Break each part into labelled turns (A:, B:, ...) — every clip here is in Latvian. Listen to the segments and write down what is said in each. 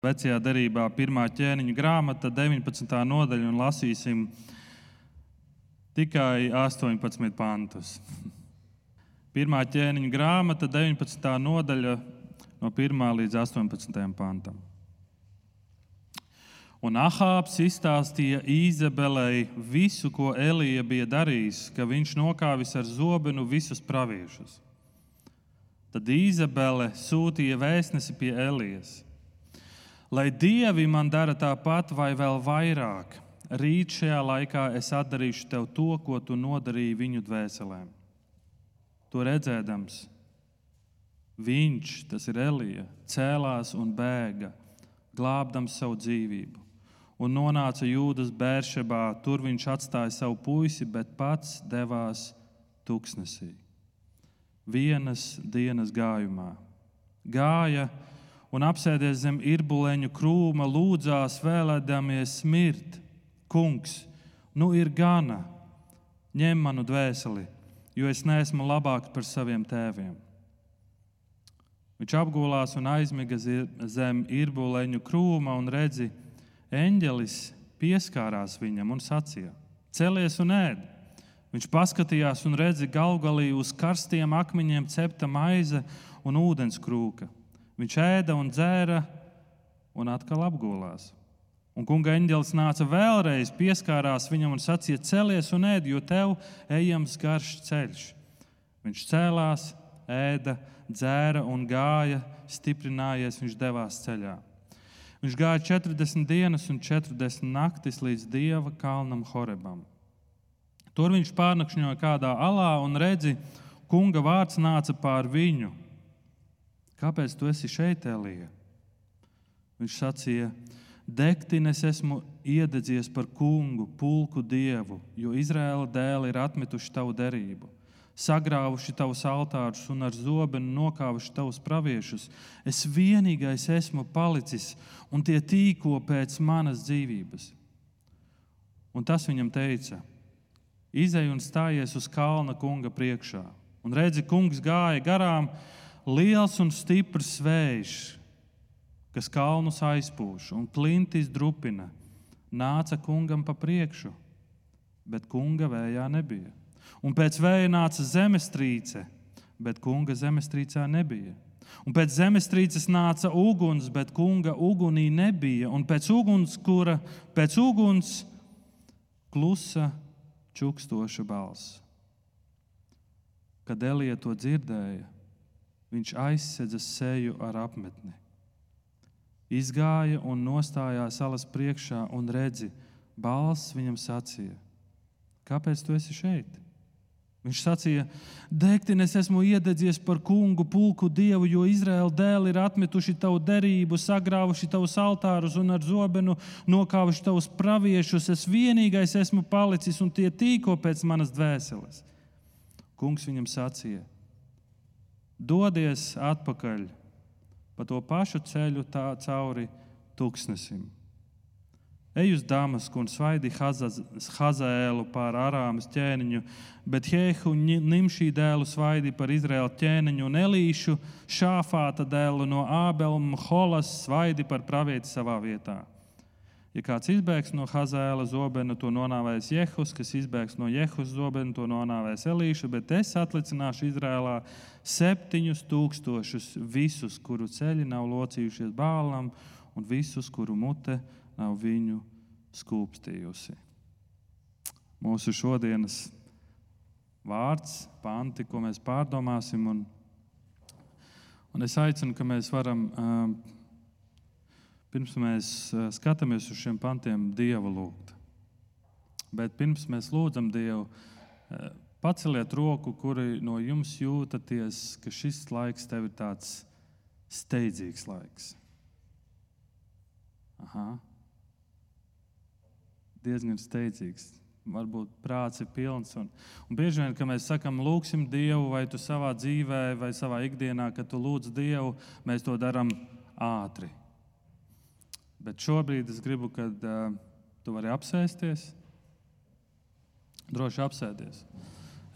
A: Vecajā derībā, pirmā ķēniņa grāmata, 19. nodaļa, un lasīsim tikai 18 pantus. Pirmā ķēniņa grāmata, 19. nodaļa, no 1 līdz 18 pantam. Un Ahāps izstāstīja Izabelei visu, ko Elija bija darījis, ka viņš nokāvis ar zobenu visus praviešus. Tad Izabele sūtīja vēstnesi pie Elijas lai dievi man dara tāpat vai vēl vairāk. Rīt šajā laikā es atdarīšu tev to, ko tu nodarīji viņu dvēselēm. To redzēdams, viņš, tas ir Elija, cēlās un bēga, glābdams savu dzīvību. Un nonāca Jūdas bēršabā, tur viņš atstāja savu puisi, bet pats devās tuksnesī. Vienas dienas gājumā. Gāja, un apsēdies zem irbuleņu krūma, lūdzās, vēlēdamies mirt. Kungs, nu ir gana, ņem manu dvēseli, jo es neesmu labāks par saviem tēviem. Viņš apgulās un aizmiga zem irbuleņu krūma un redzi, eņģelis pieskārās viņam un sacīja: Celies un ēd! Viņš paskatījās un redzi galgalī uz karstiem akmeņiem cepta maize un ūdens krūka. Viņš ēda un dzēra un atkal apgulās. Un kunga eņģelis nāca vēlreiz, pieskārās viņam un sacīja: Celies un ēd, jo tev ejams garš ceļš. Viņš cēlās, ēda, dzēra un gāja, stiprinājies, viņš devās ceļā. Viņš gāja 40 dienas un 40 naktis līdz dieva kalnam Horebam. Tur viņš pārnakšņoja kādā alā un redzi, kunga vārds nāca pār viņu Kāpēc tu esi šeit, Elija? Viņš sacīja, Degtines esmu iededzies par kungu, pulku dievu, jo Izraēla dēli ir atmetuši tavu derību, sagrāvuši tavus altārus un ar zobenu nokāvuši tavus praviešus. Es vienīgais esmu palicis, un tie tīko pēc manas dzīvības. Un tas viņam teica: Izej un stājies uz kalna kunga priekšā, un redzi, kungs gāja garām liels un stiprs vējš, kas kalnus aizpūš un klintis drupina, nāca kungam pa priekšu, bet kunga vējā nebija. Un pēc vēja nāca zemestrīce, bet kunga zemestrīcē nebija. Un pēc zemestrīces nāca uguns, bet kunga ugunī nebija. Un pēc uguns, kura pēc uguns klusa, čukstoša balss. Kad Elija to dzirdēja, viņš aizsedza seju ar apmetni. Izgāja un nostājās salas priekšā un redzi, balss viņam sacīja: Kāpēc tu esi šeit? Viņš sacīja, Degtin, es esmu iededzies par kungu, pulku dievu, jo Izraēla dēli ir atmetuši tavu derību, sagrāvuši tavus altārus un ar zobenu nokāvuši tavus praviešus. Es vienīgais esmu palicis un tie tīko pēc manas dvēseles. Kungs viņam sacīja, dodies atpakaļ pa to pašu ceļu tā, cauri tūkstnesim. Ej uz Damasku un svaidi Hazaēlu pār Arāmas ķēniņu, bet Jehu Nimšī dēlu svaidi par Izraēlu ķēniņu un Elīšu Šāfāta dēlu no Ābelma Holas svaidi par pravieti savā vietā. Ja kāds izbēgs no Hazēla zobena, to nonāvēs Jehus, kas izbēgs no Jehus zobena, to nonāvēs Elīša, bet es atlicināšu Izrēlā septiņus tūkstošus visus, kuru ceļi nav locījušies bālam, un visus, kuru mute nav viņu skūpstījusi. Mūsu šodienas vārds, panti, ko mēs pārdomāsim, un, un es aicinu, ka mēs varam. Uh, pirms mēs eh, skatāmies uz šiem pantiem, Dievu lūgt. Bet pirms mēs lūdzam Dievu, eh, paceliet roku, kuri no jums jūtaties, ka šis laiks tev ir tāds steidzīgs laiks. Aha. Diezgan steidzīgs. Varbūt prāts ir pilns. Un, un bieži vien, kad mēs sakām, lūgsim Dievu, vai tu savā dzīvē, vai savā ikdienā, kad tu lūdz Dievu, mēs to darām ātri. Bet šobrīd es gribu, kad uh, tu vari apsēsties, droši apsēties.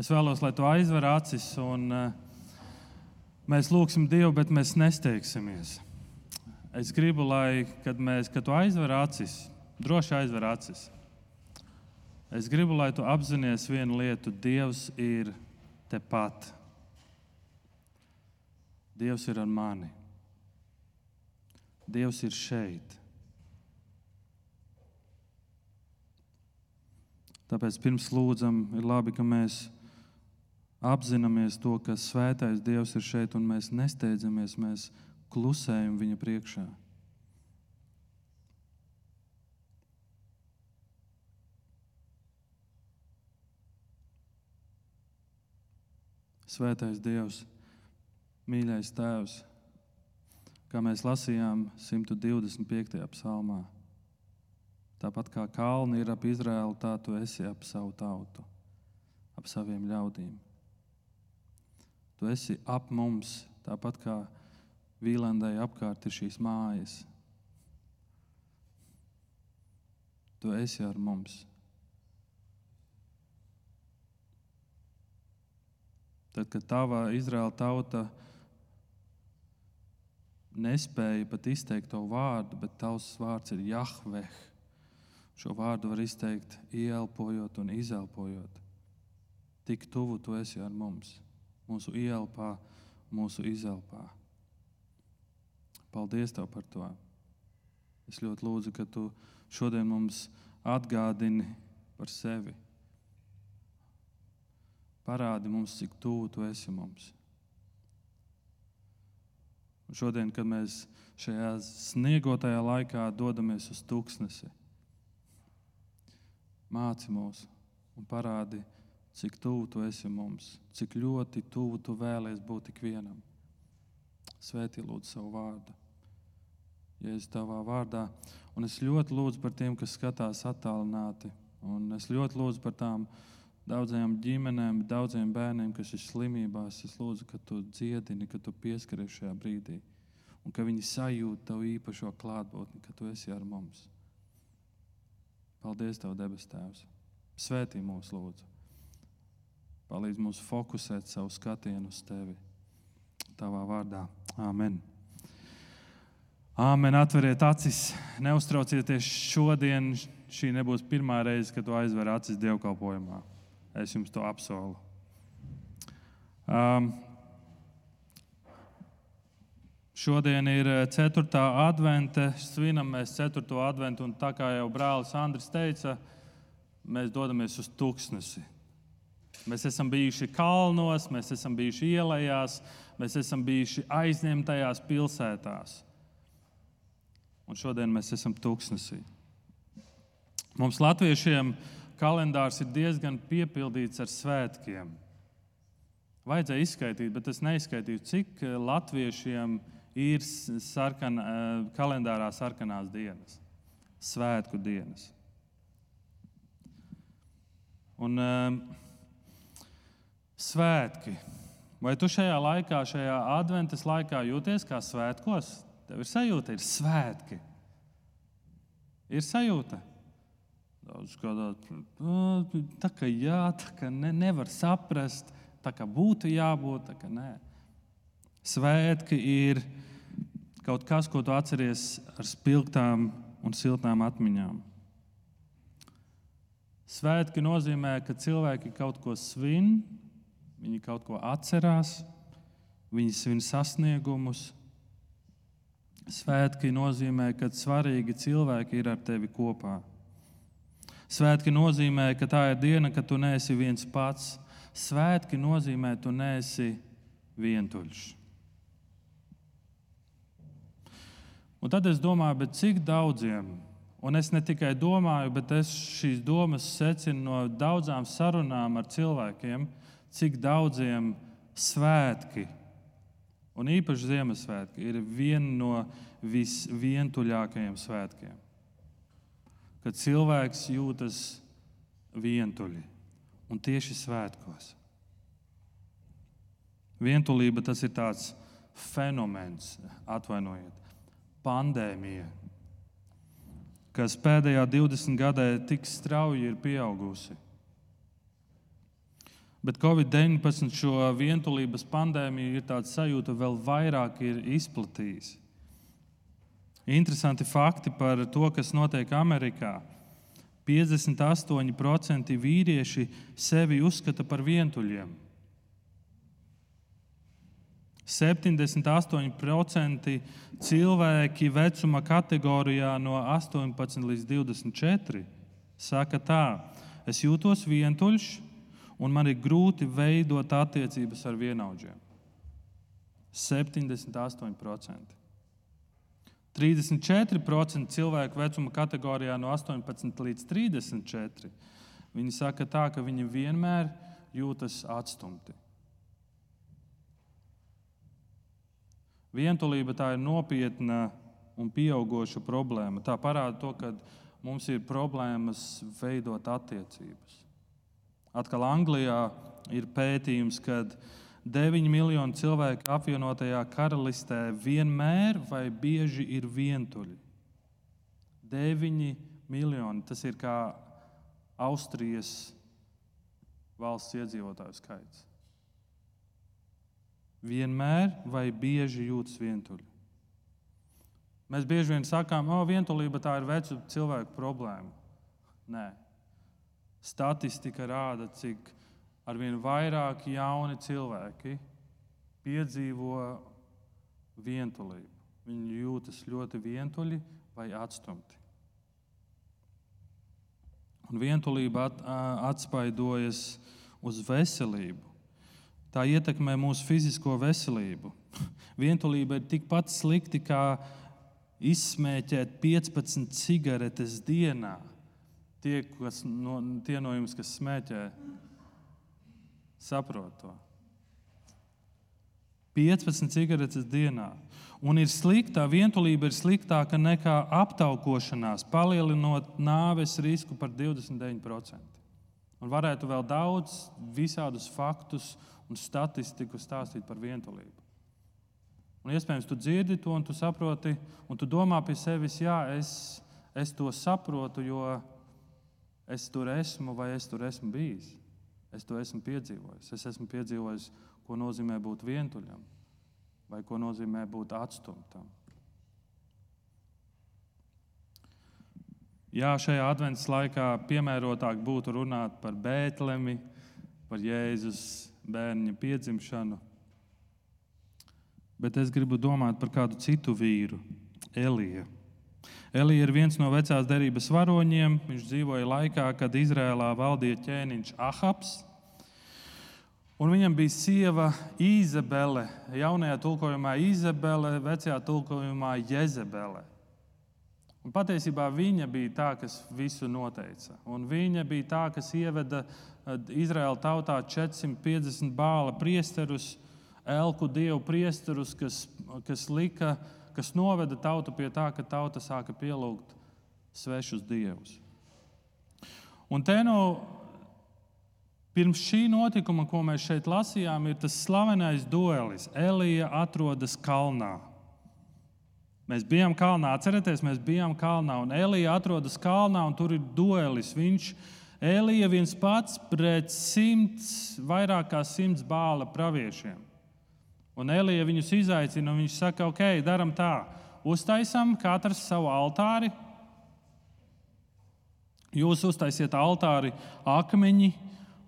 A: Es vēlos, lai tu aizver acis un uh, mēs lūgsim Dievu, bet mēs nesteigsimies. Es gribu, lai, kad, mēs, kad tu aizver acis, droši aizver acis, es gribu, lai tu apzinājies vienu lietu. Dievs ir tepat. Dievs ir ar mani. Dievs ir šeit. Tāpēc pirms lūdzam, ir labi, ka mēs apzināmies to, ka svētais Dievs ir šeit un mēs nesteidzamies. Mēs klusējam viņa priekšā. Svētais Dievs, mīļais Tēvs, kā mēs lasījām 125. psalmā. Tāpat kā kalni ir ap Izraēlu, tā tu esi ap savu tautu, ap saviem ļaudīm. Tu esi ap mums, tāpat kā Vīlandai apkārt ir šīs mājas. Tu esi ar mums. Tad, kad tava Izraēla tauta nespēja pat izteikt to vārdu, bet tavs vārds ir Jahveh. Šo vārdu var izteikt ieelpojot un izelpojot. Tik tuvu tu esi ar mums, mūsu ielpā, mūsu izelpā. Paldies Tev par to. Es ļoti lūdzu, ka Tu šodien mums atgādini par sevi. Parādi mums, cik tuvu Tu esi mums. Un šodien, kad mēs šajā sniegotajā laikā dodamies uz tūkstnesi, māci mūs un parādi, cik tuvu Tu esi mums, cik ļoti tuvu Tu vēlies būt ikvienam. Svētī lūdzu savu vārdu. Jēzus, tavā vārdā. Un es ļoti lūdzu par tiem, kas skatās attālināti. Un es ļoti lūdzu par tām daudzajām ģimenēm, daudziem bērniem, kas ir slimībās. Es lūdzu, ka tu dziedini, ka tu pieskaries šajā brīdī. Un ka viņi sajūt tavu īpašo klātbūtni, ka tu esi ar mums. Paldies, Tev, debes Tēvs! Svētī mūs, lūdzu! Palīdz mums fokusēt savu skatienu uz Tevi. Tavā vārdā. Āmen! Āmen, atveriet acis, neuztraucieties. Šodien šī nebūs pirmā reize, kad tu aizver acis dievkalpojumā. Es jums to apsolu. Um, šodien ir 4. advente, svinam mēs 4. adventu, un tā kā jau brālis Andris teica, mēs dodamies uz tūkstnesi. Mēs esam bijuši kalnos, mēs esam bijuši ielās, mēs esam bijuši aizņemtajās pilsētās un šodien mēs esam tūkstnesī. Mums, latviešiem, kalendārs ir diezgan piepildīts ar svētkiem. Vajadzēja izskaidrot, bet es neizskaitīju, cik eh, latviešiem ir sarkan, eh, kalendārā sarkanās dienas, svētku dienas. Un, um, svētki. Vai tu šajā laikā, šajā adventas laikā jūties kā svētkos? Tev ir sajūta, ir svētki. Ir sajūta. Daudz kādā tā kā jā, tā kā ne, nevar saprast, tā kā būtu jābūt, tā kā nē. Svētki ir kaut kas, ko tu atceries ar spilgtām un siltām atmiņām. Svētki nozīmē, ka cilvēki kaut ko svin, viņi kaut ko atcerās, viņi svin sasniegumus, Svētki nozīmē, ka svarīgi cilvēki ir ar tevi kopā. Svētki nozīmē, ka tā ir diena, kad tu neesi viens pats. Svētki nozīmē, ka tu neesi vientuļš. Un tad es domāju, cik daudziem, un es ne tikai domāju, bet es šīs domas secinu no daudzām sarunām ar cilvēkiem, cik daudziem svētki Un īpaši Ziemassvētki ir viena no visvientuļākajiem svētkiem. Kad cilvēks jūtas vientuļi un tieši svētkos. Vientulība tas ir tāds fenomens, atvainojiet, pandēmija, kas pēdējā 20 gadē tik strauji ir pieaugusi. Bet Covid-19 šo vientulības pandēmiju ir tāds sajūta vēl vairāk ir izplatījis. Interesanti fakti par to, kas notiek Amerikā. 58% vīrieši sevi uzskata par vientuļiem. 78% cilvēki vecuma kategorijā no 18 līdz 24 saka tā, es jūtos vientuļš un man ir grūti veidot attiecības ar vienaudžiem. 78%. 34% cilvēku vecuma kategorijā no 18 līdz 34. Viņi saka tā, ka viņi vienmēr jūtas atstumti. Vientulība tā ir nopietna un pieauguša problēma. Tā parāda to, ka mums ir problēmas veidot attiecības. Atkal Anglijā ir pētījums, ka 9 miljoni cilvēku apvienotajā karalistē vienmēr vai bieži ir vientuļi. 9 miljoni tas ir kā Austrijas valsts iedzīvotāju skaits vienmēr vai bieži jūtas vientuļi. Mēs bieži vien sakām, ka oh, vientulība tā ir vecu cilvēku problēma. Nē, statistika rāda, cik arvien vairāk jauni cilvēki piedzīvo vientulību. Viņi jūtas ļoti vientuļi vai atstumti. Un vientulība at, atspaidojas uz veselību tā ietekmē mūsu fizisko veselību. Vientulība ir tikpat slikti kā izsmēķēt 15 cigaretes dienā. Tie, no, tie no jums, kas smēķē, saprot to. 15 cigaretes dienā. Un ir sliktā, vientulība ir sliktāka nekā aptaukošanās, palielinot nāves risku par 29%. Un varētu vēl daudz visādus faktus un statistiku stāstīt par vientulību. Un iespējams, tu dzirdi to, un tu saproti, un tu domā pie sevis, jā, es, es to saprotu, jo es tur esmu vai es tur esmu bijis. Es to esmu piedzīvojis. Es esmu piedzīvojis, ko nozīmē būt vientuļam vai ko nozīmē būt atstumtam. Jā, šajā adventas laikā piemērotāk būtu runāt par Bēntlemi, par Jēzus bērniņa piedzimšanu. Bet es gribu domāt par kādu citu vīru, Eliju. Elija ir viens no vecās derības varoņiem. Viņš dzīvoja laikā, kad Izrēlā valdīja ķēniņš Ahabs. Un viņam bija sieva Izabele, jaunajā tulkojumā Izabele, vecajā tulkojumā Jezebele. Un patiesībā viņa bija tā, kas visu noteica. Un viņa bija tā, kas ieveda Izraēla tautā 450 bāla priesterus, elku dievu priesterus, kas, kas, lika, kas noveda tautu pie tā, ka tauta sāka pielūgt svešus dievus. Un te nu, pirms šī notikuma, ko mēs šeit lasījām, ir tas slavenais duelis. Elija atrodas kalnā. Mēs bijām kalnā, atcerieties, mēs bijām kalnā, un Elija atrodas kalnā, un tur ir duelis. Viņš ir Elija viens pats pret simts, vairāk kā simts bāla praviešiem. Un Elija viņus izaicina, un viņš saka, ok, darām tā, uztaisām katrs savu altāri. Jūs uztaisiet altāri akmeņi,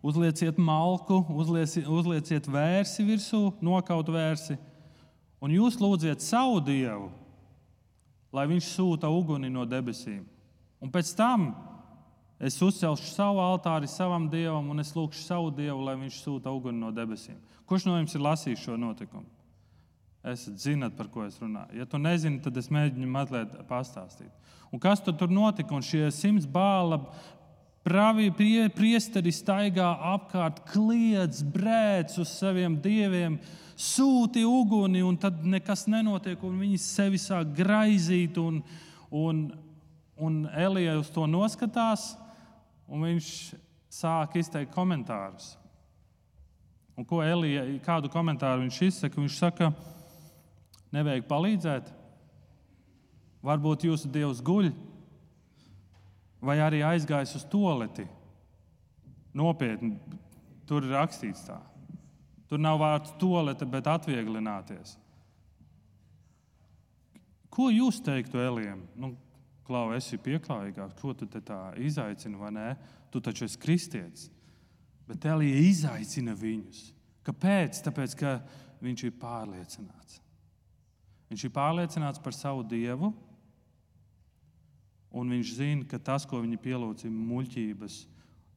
A: uzlieciet malku, uzlieciet, uzlieciet vērsi virsū, nokaut vērsi, un jūs lūdziet savu dievu, lai viņš sūta uguni no debesīm. Un pēc tam Es uzcelšu savu altāri savam dievam, un es lūgšu savu dievu, lai viņš sūta uguni no debesīm. Kurš no jums ir lasījis šo notikumu? Es zinat, par ko es runāju. Ja tu nezini, tad es mēģinu mazliet pastāstīt. Un kas tur, tur notika? Un šie simts bāla pravi, prie, priesteri staigā apkārt, kliedz, brēc uz saviem dieviem, sūti uguni, un tad nekas nenotiek, un viņi sevi sāk graizīt. Un, un, un Elija uz to noskatās un viņš sāk izteikt komentārus. Un ko Elija, kādu komentāru viņš izsaka? Viņš saka, nevajag palīdzēt. Varbūt jūsu dievs guļ, vai arī aizgājis uz toleti. Nopietni, tur ir rakstīts tā. Tur nav vārds tolete, bet atvieglināties. Ko jūs teiktu Elijam? Nu, Klau, esi pieklājīgāks, ko tu tā izaicini, vai nē? Tu taču esi kristietis. Bet Elija izaicina viņus. Kāpēc? Tāpēc, ka viņš ir pārliecināts. Viņš ir pārliecināts par savu dievu, un viņš zina, ka tas, ko viņi pielūdz, ir muļķības,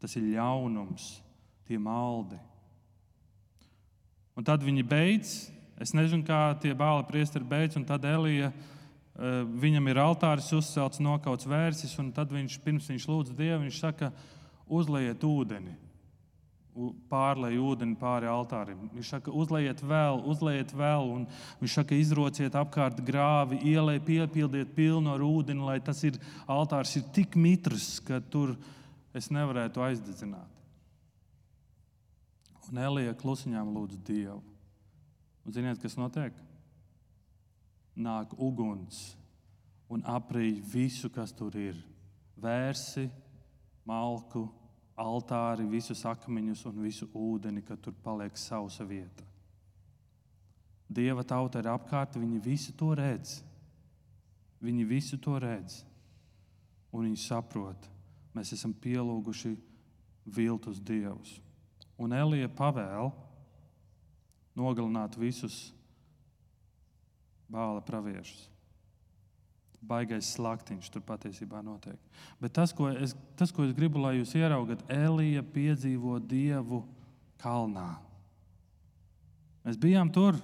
A: tas ir ļaunums, tie maldi. Un tad viņi beidz. Es nezinu, kā tie bāla priesteri beidz, un tad Elija. Eh, viņam ir altāris uzcelts, nokauts vērsis, un tad viņš, pirms viņš lūdz Dievu, viņš saka, uzliet ūdeni pārlēj ūdeni pāri altārim. Viņš saka, uzliejiet vēl, uzliejiet vēl, un viņš saka, izrociet apkārt grāvi, ielai piepildiet pilnu ar ūdeni, lai tas ir altārs ir tik mitrs, ka tur es nevarētu aizdedzināt. Un Elija klusiņām lūdz Dievu. Un ziniet, kas notiek? Nāk uguns un aprīj visu, kas tur ir. Vērsi, malku, altāri, visus akmeņus un visu ūdeni, ka tur paliek sausa vieta. Dieva tauta ir apkārt, viņi visi to redz. Viņi visi to redz. Un viņi saprot, mēs esam pielūguši viltus dievus. Un Elija pavēl nogalināt visus bāla praviešus baigais slaktiņš tur patiesībā notiek. Bet tas, ko es, tas, ko es gribu, lai jūs ieraugat, Elija piedzīvo Dievu kalnā. Mēs bijām tur,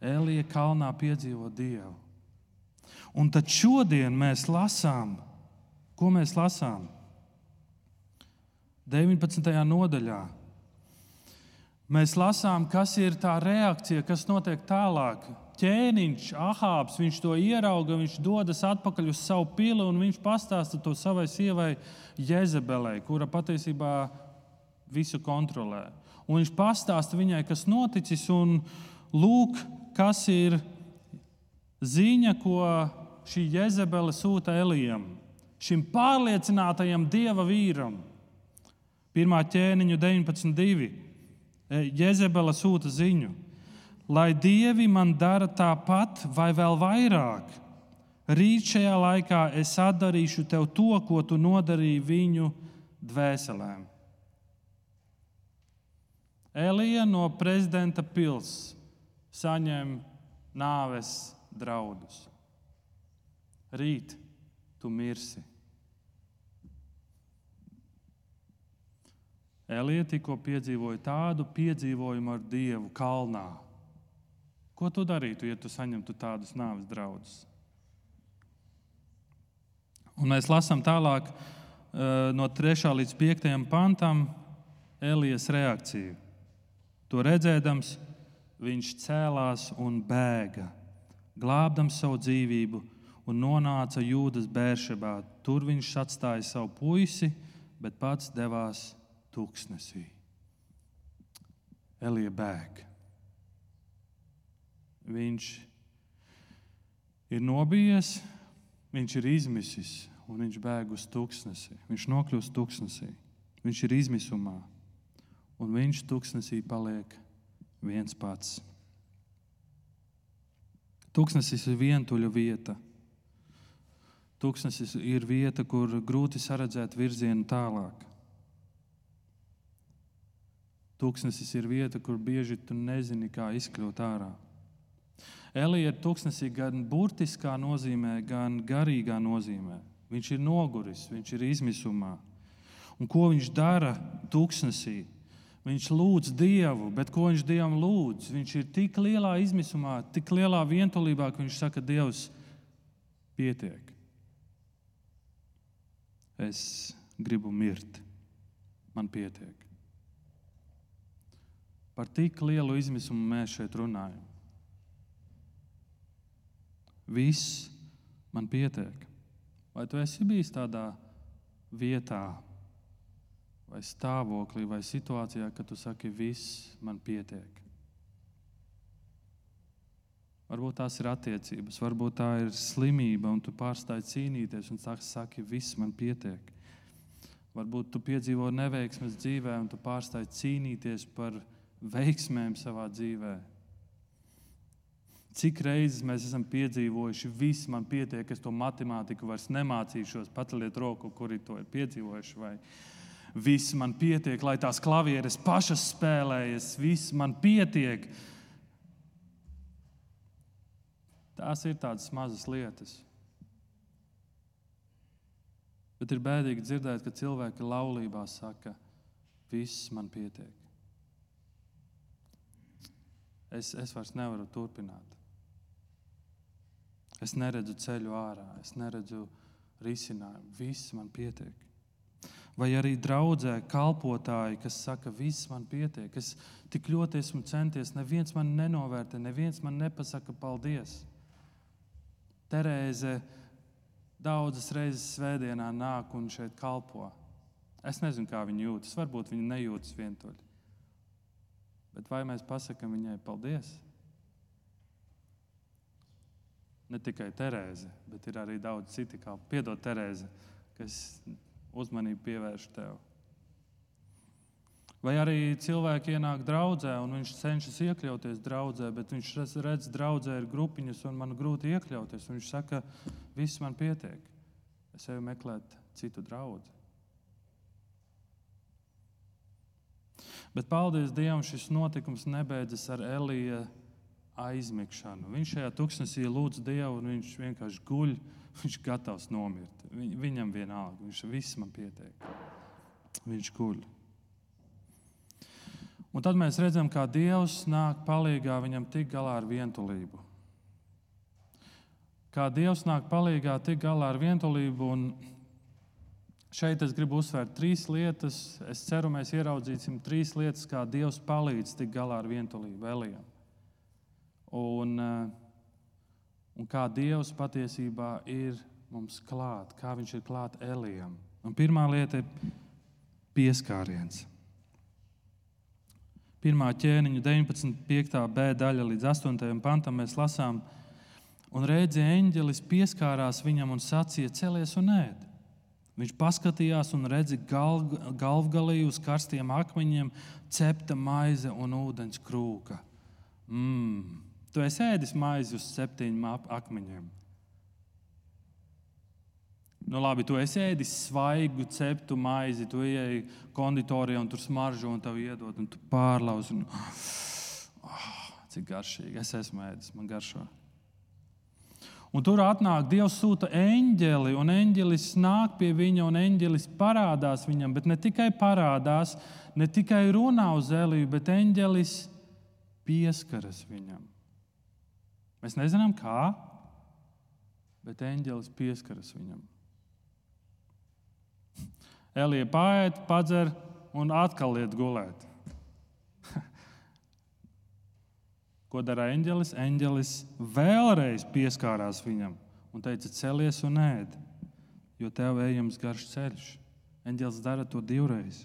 A: Elija kalnā piedzīvo Dievu. Un tad šodien mēs lasām, ko mēs lasām? 19. nodaļā. Mēs lasām, kas ir tā reakcija, kas notiek tālāk ķēniņš, Ahābs, viņš to ierauga, viņš dodas atpakaļ uz savu pili un viņš pastāsta to savai sievai Jezebelei, kura patiesībā visu kontrolē. Un viņš pastāsta viņai, kas noticis, un lūk, kas ir ziņa, ko šī Jezebele sūta Elijam, šim pārliecinātajam dieva vīram. Pirmā ķēniņa 19.2. Jezebela sūta ziņu lai dievi man dara tāpat vai vēl vairāk. Rīt šajā laikā es atdarīšu tev to, ko tu nodarīji viņu dvēselēm. Elija no prezidenta pilsētas saņem nāves draudus. Rīt tu mirsi. Elija tikko piedzīvoja tādu piedzīvojumu ar Dievu kalnā Ko tu darītu, ja tu saņemtu tādus nāves draudus? Un mēs lasām tālāk eh, no 3. līdz 5. pantam Elijas reakciju. To redzēdams, viņš cēlās un bēga, glābdams savu dzīvību, un nonāca Jūdas bēršabā. Tur viņš atstāja savu puisi, bet pats devās tūkstnesī. Elija bēga. Viņš ir nobijies, viņš ir izmisis un viņš bēg uz tūkstnesi. Viņš nokļūst tūkstnesī. Viņš ir izmisumā un viņš tūkstnesī paliek viens pats. Tūkstnesis ir vientuļa vieta. Tūkstnesis ir vieta, kur grūti saredzēt virzienu tālāk. Tūkstnesis ir vieta, kur bieži tu nezini, kā izkļūt ārā. Elija ir tūkstnesī gan burtiskā nozīmē, gan garīgā nozīmē. Viņš ir noguris, viņš ir izmisumā. Un ko viņš dara tūkstnesī? Viņš lūdz Dievu, bet ko viņš Dievam lūdz? Viņš ir tik lielā izmisumā, tik lielā vientulībā, ka viņš saka, Dievs, pietiek. Es gribu mirt, man pietiek. Par tik lielu izmisumu mēs šeit runājam. Viss man pietiek. Vai tu esi bijis tādā vietā, vai stāvoklī, vai situācijā, kad tu saki, viss man pietiek? Varbūt tās ir attiecības, varbūt tā ir slimība, un tu pārstāji cīnīties un saki, viss man pietiek. Varbūt tu piedzīvo neveiksmes dzīvē, un tu pārstāji cīnīties par veiksmēm savā dzīvēm Cik reizes mēs esam piedzīvojuši, viss man pietiek, es to matemātiku vairs nemācīšos, paceliet roku, kuri to ir piedzīvojuši. Vai viss man pietiek, lai tās klavieres pašas spēlējas, viss man pietiek. Tās ir tādas mazas lietas. Bet ir bēdīgi dzirdēt, ka cilvēki laulībā saka, viss man pietiek. Es, es vairs nevaru turpināt. Es neredzu ceļu ārā, es neredzu risinājumu. Viss man pietiek. Vai arī draudzē kalpotāji, kas saka, viss man pietiek. Es tik ļoti esmu centies, neviens man nenovērtē, neviens man nepasaka paldies. Terēze daudzas reizes svētdienā nāk un šeit kalpo. Es nezinu, kā viņi jūtas. Varbūt viņi nejūtas vientuļi. Bet vai mēs pasakām viņai paldies? Ne tikai Terēze, bet ir arī daudz citi, kā piedod Terēze, kas uzmanību pievērš tev. Vai arī cilvēki ienāk draudzē, un viņš cenšas iekļauties draudzē, bet viņš redz, ka draudzē ir grupiņas, un man grūti iekļauties. Viņš saka, viss man pietiek. Es eju meklēt citu draugu. Bet paldies Dievam, šis notikums nebeidzas ar Eliju aizmigšanu. Viņš šajā tuksnesī lūdz Dievu, un viņš vienkārši guļ. Viņš ir gatavs nomirt. Viņam vienalga, viņš viss man pietiek. Viņš guļ. Un tad mēs redzam, kā Dievs nāk palīdzīgā viņam tik galā ar vientulību. Kā Dievs nāk palīdzīgā tik galā ar vientulību. Un šeit es gribu uzsvērt trīs lietas. Es ceru, mēs ieraudzīsim trīs lietas, kā Dievs palīdz tik galā ar vientulību Elijam un, eh, un kā Dievs patiesībā ir mums klāt, kā Viņš ir klāt Elijam. Un pirmā lieta ir pieskāriens. Pirmā ķēniņa 19. b daļa līdz 8. pantam mēs lasām, un redzi, eņģelis pieskārās viņam un sacīja: Celies un ēd! Viņš paskatījās un redzēja galv, galvgalī uz karstiem akmeņiem cepta maize un ūdens krūka. Mmm! Tu esi ēdis maizi uz septiņiem akmeņiem. Nu, labi, tu esi ēdis svaigu, ceptu maizi, tu ieej konditorijā un tur smaržo un tev iedod, un tu pārlauzi. Un... Oh, cik garšīgi. Es esmu ēdis, man garšo. Un tur atnāk, Dievs sūta eņģeli, un eņģelis nāk pie viņa, un eņģelis parādās viņam. Bet ne tikai parādās, ne tikai runā uz Eliju, bet eņģelis pieskaras viņam. Mēs nezinām, kā, bet eņģelis pieskaras viņam. Elija pāriet, padzer un atkal iet gulēt. Ko dara eņģelis? Eņģelis vēlreiz pieskārās viņam un teica: Celies un ēd, jo tev ejams garš ceļš. Eņģelis dara to divreiz.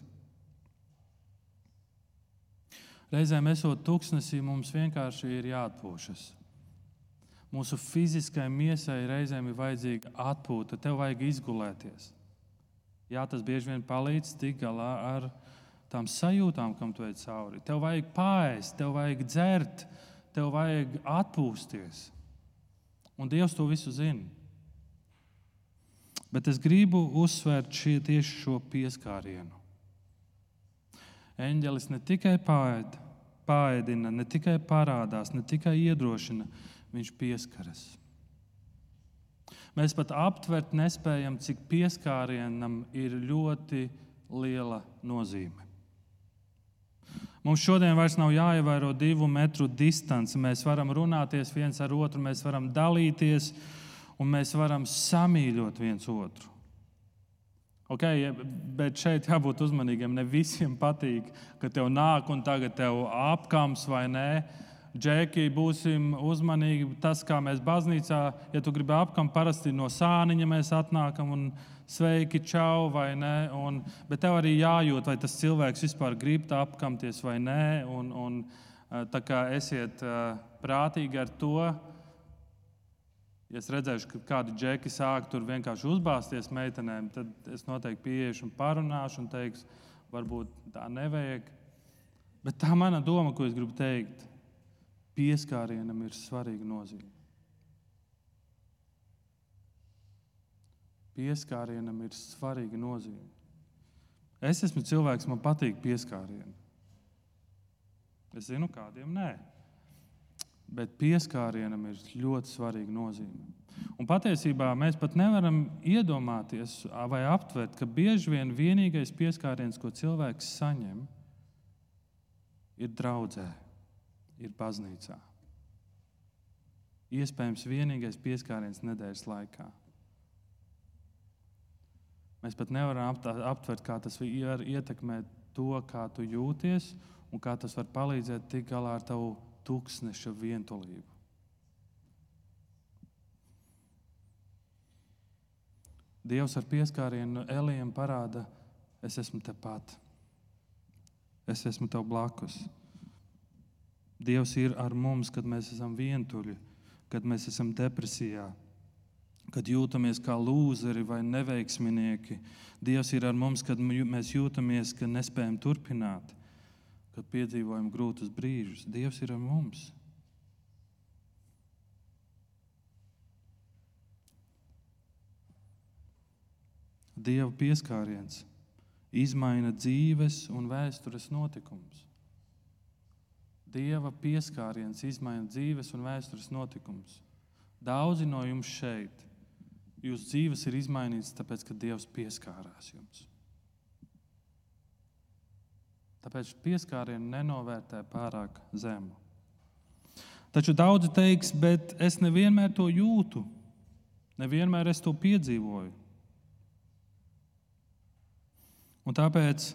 A: Reizēm esot tuksnesī, mums vienkārši ir jāatpūšas. Mūsu fiziskajai miesai reizēm ir vajadzīga atpūta, tev vajag izgulēties. Jā, tas bieži vien palīdz tikt galā ar tām sajūtām, kam tu ej cauri. Tev vajag pāriest, tev vajag dzert, tev vajag atpūsties. Un Dievs to visu zina. Bet es gribu uzsvērt šie, tieši šo pieskārienu. Eņģelis ne tikai pārēdina, ne tikai parādās, ne tikai iedrošina, viņš pieskaras. Mēs pat aptvert nespējam, cik pieskārienam ir ļoti liela nozīme. Mums šodien vairs nav jāievēro divu metru distance. Mēs varam runāties viens ar otru, mēs varam dalīties un mēs varam samīļot viens otru. Okay, bet šeit jābūt uzmanīgiem. Ne visiem patīk, ka tev nāk un tagad tev apkams vai nē. Džeki, būsim uzmanīgi. Tas, kā mēs baznīcā, ja tu gribi apkam, parasti no sāniņa mēs atnākam un sveiki, čau, vai nē. Un, bet tev arī jājūt, vai tas cilvēks vispār grib tā apkamties vai nē. Un, un, eh, tā kā esiet eh, prātīgi ar to. Ja es redzēšu, ka kādi džeki sāk tur vienkārši uzbāzties meitenēm, tad es noteikti pieiešu un parunāšu un teikšu, varbūt tā nevajag. Bet tā mana doma, ko es gribu teikt, pieskārienam ir svarīga nozīme. Pieskārienam ir svarīga nozīme. Es esmu cilvēks, man patīk pieskārieni. Es zinu, kādiem nē. Bet pieskārienam ir ļoti svarīga nozīme. Un patiesībā mēs pat nevaram iedomāties vai aptvert, ka bieži vien vienīgais pieskāriens, ko cilvēks saņem, ir draudzē, ir baznīcā. Iespējams, vienīgais pieskāriens nedēļas laikā. Mēs pat nevaram aptvert, kā tas var ietekmēt to, kā tu jūties un kā tas var palīdzēt tikt galā ar tavu tūkstneša vientulību. Dievs ar pieskārienu Elijam parāda, es esmu tepat. Es esmu tev blakus. Dievs ir ar mums, kad mēs esam vientuļi, kad mēs esam depresijā, kad jūtamies kā lūzeri vai neveiksminieki. Dievs ir ar mums, kad mēs jūtamies, ka nespējam turpināt, kad piedzīvojam grūtus brīžus. Dievs ir ar mums. Dieva pieskāriens izmaina dzīves un vēstures notikumus. Dieva pieskāriens izmaina dzīves un vēstures notikumus. Daudzi no jums šeit, jūsu dzīves ir izmainītas, tāpēc, ka Dievs pieskārās jums. Tāpēc pieskārienu nenovērtē pārāk zemu. Taču daudzi teiks, bet es nevienmēr to jūtu, nevienmēr es to piedzīvoju. Un tāpēc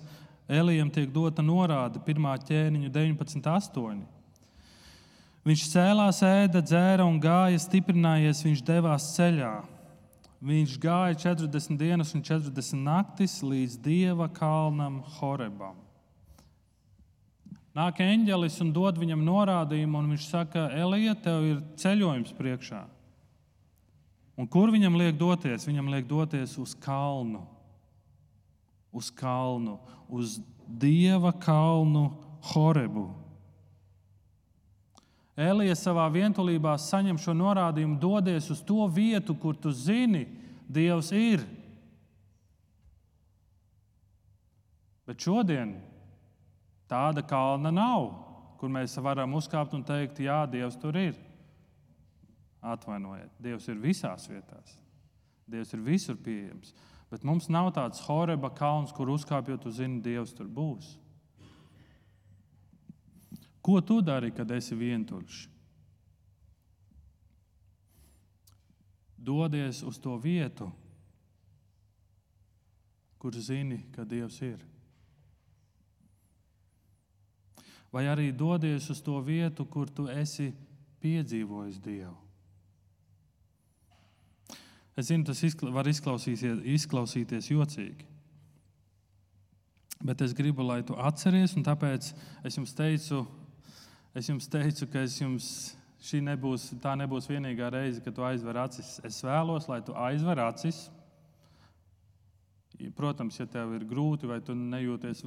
A: Elijam tiek dota norāde 1. ķēniņa 19.8. Viņš cēlās, ēda, dzēra un gāja, stiprinājies, viņš devās ceļā. Viņš gāja 40 dienas un 40 naktis līdz dieva kalnam Horebam. Nāk eņģelis un dod viņam norādījumu, un viņš saka, Elija, tev ir ceļojums priekšā. Un kur viņam liek doties? Viņam liek doties uz kalnu uz kalnu, uz dieva kalnu Horebu. Elija savā vientulībā saņem šo norādījumu, dodies uz to vietu, kur tu zini, Dievs ir. Bet šodien tāda kalna nav, kur mēs varam uzkāpt un teikt, jā, Dievs tur ir. Atvainojiet, Dievs ir visās vietās. Dievs ir visur pieejams. Bet mums nav tāds horeba kalns, kur uzkāpjot, tu zini, Dievs tur būs. Ko tu dari, kad esi vientuļš? Dodies uz to vietu, kur zini, ka Dievs ir. Vai arī dodies uz to vietu, kur tu esi piedzīvojis Dievu. Es zinu, tas izkla var izklausīties jocīgi. Bet es gribu, lai tu atceries, un tāpēc es jums teicu, es jums teicu ka es jums, šī nebūs, nebūs vienīgā reize, kad tu aizver acis. Es vēlos, lai tu aizver acis. Protams, ja tev ir grūti vai tu nejūties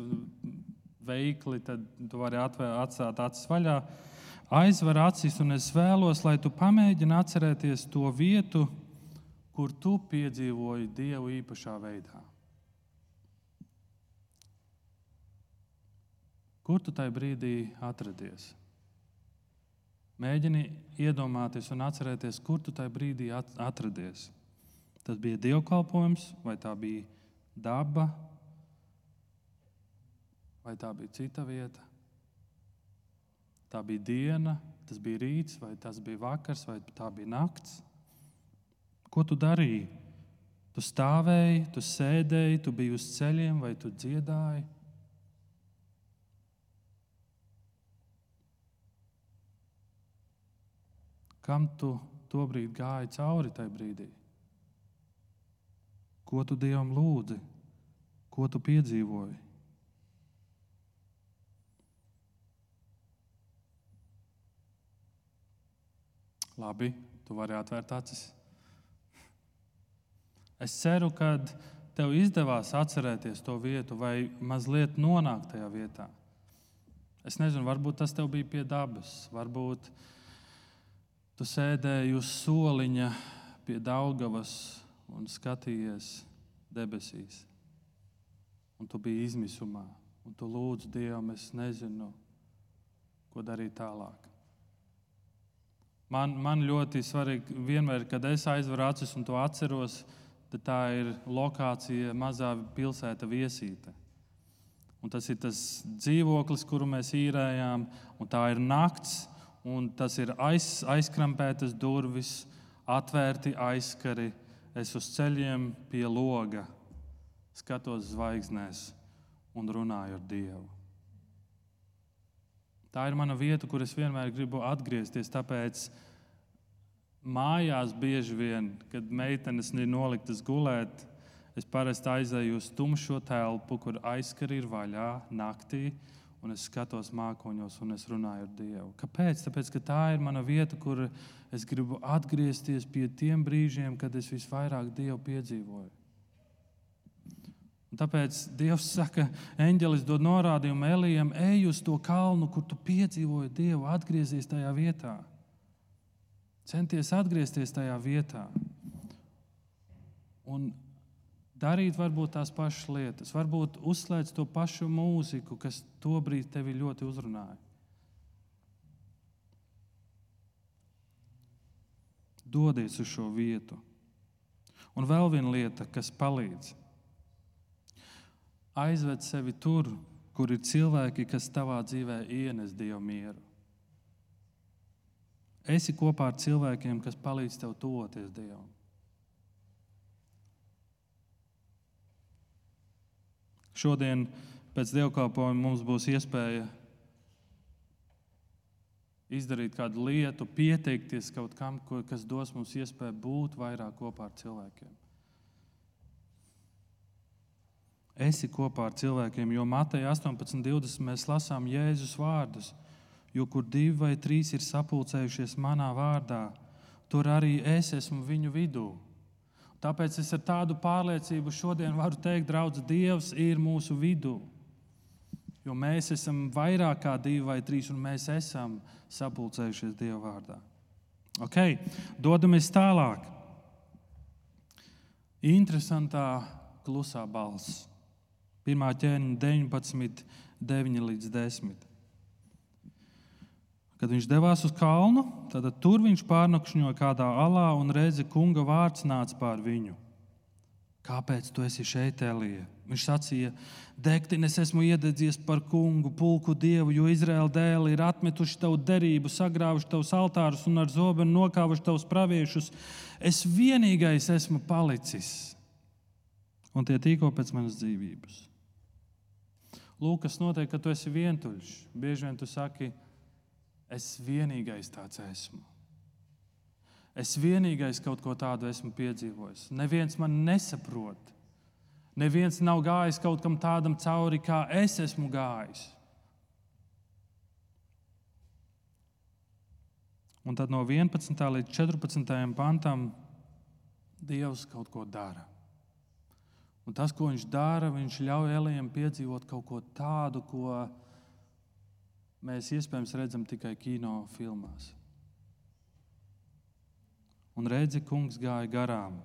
A: veikli, tad tu vari atvēr, atstāt acis vaļā. Aizver acis, un es vēlos, lai tu pamēģini atcerēties to vietu, kur tu piedzīvoji Dievu īpašā veidā? Kur tu tajā brīdī atradies? Mēģini iedomāties un atcerēties, kur tu tajā brīdī atradies. Tas bija dievkalpojums, vai tā bija daba, vai tā bija cita vieta. Tā bija diena, tas bija rīts, vai tas bija vakars, vai tā bija nakts. Ko tu darīji? Tu stāvēji, tu sēdēji, tu biji uz ceļiem vai tu dziedāji. Kam tu tobrīd gāji cauri tajā brīdī? Ko tu Dievam lūdzi? Ko tu piedzīvoji? Labi, tu vari atvērt acis. Es ceru, ka tev izdevās atcerēties to vietu vai mazliet nonākt tajā vietā. Es nezinu, varbūt tas tev bija pie dabas, varbūt tu sēdēji uz soliņa pie Daugavas un skatījies debesīs. Un tu biji izmisumā, un tu lūdzu Dievam, es nezinu, ko darīt tālāk. Man, man ļoti svarīgi, vienmēr, kad es aizveru acis un to atceros, tad tā ir lokācija, mazā pilsēta viesīte. Un tas ir tas dzīvoklis, kuru mēs īrējām, un tā ir nakts, un tas ir aiz, aizkrampētas durvis, atvērti aizskari. Es uz ceļiem pie loga skatos zvaigznēs un runāju ar Dievu. Tā ir mana vieta, kur es vienmēr gribu atgriezties. Tāpēc mājās bieži vien, kad meitenes ir noliktas gulēt, es parasti aizēju uz tumšo telpu, kur aizskari ir vaļā naktī. Un es skatos mākoņos, un es runāju ar Dievu. Kāpēc? Tāpēc, ka tā ir mana vieta, kur es gribu atgriezties pie tiem brīžiem, kad es visvairāk Dievu piedzīvoju. Un tāpēc Dievs saka, eņģelis dod norādījumu Elijam, ej uz to kalnu, kur tu piedzīvoji Dievu, atgriezies tajā vietā. Centies atgriezties tajā vietā. Un darīt varbūt tās pašas lietas, varbūt uzslēdz to pašu mūziku, kas tobrīd tevi ļoti uzrunāja. Dodies uz šo vietu. Un vēl viena lieta, kas palīdz aizved sevi tur, kur ir cilvēki, kas tavā dzīvē ienes dievu mieru. Esi kopā ar cilvēkiem, kas palīdz tev tuvoties Dievam. Šodien pēc dievkalpojuma mums būs iespēja izdarīt kādu lietu, pieteikties kaut kam, kas dos mums iespēju būt vairāk kopā ar cilvēkiem. Esi kopā ar cilvēkiem, jo Mateja 18.20 mēs lasām Jēzus vārdus. Jo kur divi vai trīs ir sapulcējušies manā vārdā, tur arī es esmu viņu vidū. Tāpēc es ar tādu pārliecību šodien varu teikt, draugs, Dievs ir mūsu vidū. Jo mēs esam vairāk kā divi vai trīs, un mēs esam sapulcējušies Dieva vārdā. Ok, dodamies tālāk. Interesantā klusā balss. 1. ķēniņa 19, 9 līdz 10. Kad viņš devās uz kalnu, tad tur viņš pārnakšņoja kādā alā un redzi, kunga vārds nāca pār viņu. Kāpēc tu esi šeit, Elija? Viņš sacīja, Degtin, es esmu iededzies par kungu, pulku dievu, jo Izraēla dēli ir atmetuši tavu derību, sagrāvuši tavus altārus un ar zobenu nokāvuši tavus praviešus. Es vienīgais esmu palicis, un tie tīko pēc manas dzīvības. Lūk, kas notiek, kad tu esi vientuļš. Bieži vien tu saki, es vienīgais tāds esmu. Es vienīgais kaut ko tādu esmu piedzīvojis. Neviens man nesaprot. Neviens nav gājis kaut kam tādam cauri, kā es esmu gājis. Un tad no 11. līdz 14. pantam Dievs kaut ko dara. Un tas, ko viņš dara, viņš ļauj Elijam piedzīvot kaut ko tādu, ko mēs iespējams redzam tikai kino filmās. Un redzi, kungs gāja garām.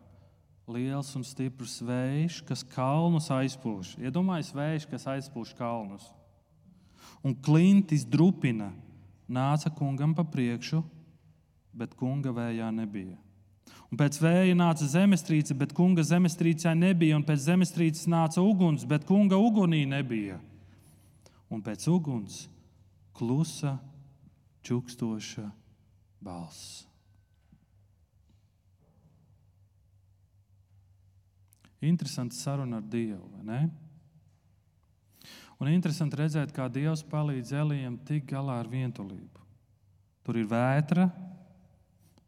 A: Liels un stiprs vējš, kas kalnus aizpūš. Iedomājieties, vējš, kas aizpūš kalnus. Un klintis drupina, nāca kungam pa priekšu, bet kunga vējā nebija. Un pēc vēja nāca zemestrīce, bet kunga zemestrīcē nebija. Un pēc zemestrīces nāca uguns, bet kunga ugunī nebija. Un pēc uguns klusa, čukstoša balss. Interesanti saruna ar Dievu, vai ne? Un interesanti redzēt, kā Dievs palīdz Elijam tikt galā ar vientulību. Tur ir vētra,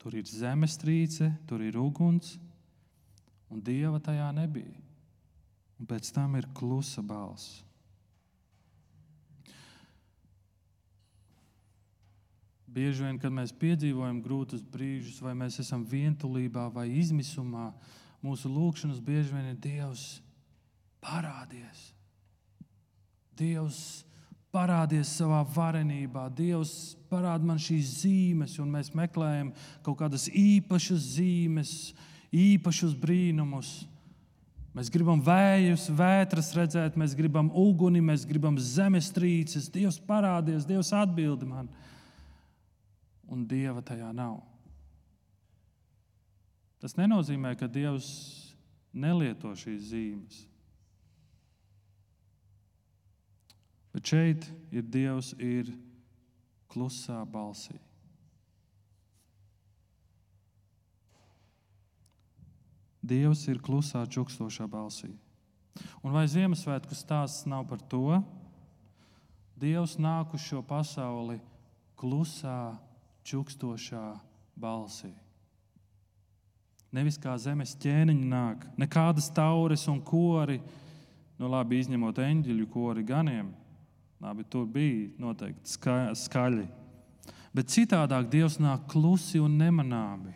A: Tur ir zemestrīce, tur ir uguns, un dieva tajā nebija. Un pēc tam ir klusa balss. Bieži vien, kad mēs piedzīvojam grūtus brīžus, vai mēs esam vientulībā vai izmisumā, mūsu lūgšanas bieži vien ir Dievs parādies. Dievs Parādies savā varenībā, Dievs parāda man šīs zīmes, un mēs meklējam kaut kādas īpašas zīmes, īpašus brīnumus. Mēs gribam vējus, vētras redzēt, mēs gribam uguni, mēs gribam zemestrīces. Dievs parādies, Dievs atbild man. Un Dieva tajā nav. Tas nenozīmē, ka Dievs nelieto šīs zīmes. Bet šeit ir Dievs, ir klusā balsī. Dievs ir klusā, čukstošā balsī. Un vai Ziemassvētku stāsts nav par to? Dievs nāk uz šo pasauli klusā, čukstošā balsī. Nevis kā zemes ķēniņi nāk, nekādas taures un kori, nu labi, izņemot eņģeļu kori ganiem. Labi, tur bija noteikti ska, skaļi. Bet citādāk Dievs nāk klusi un nemanāmi.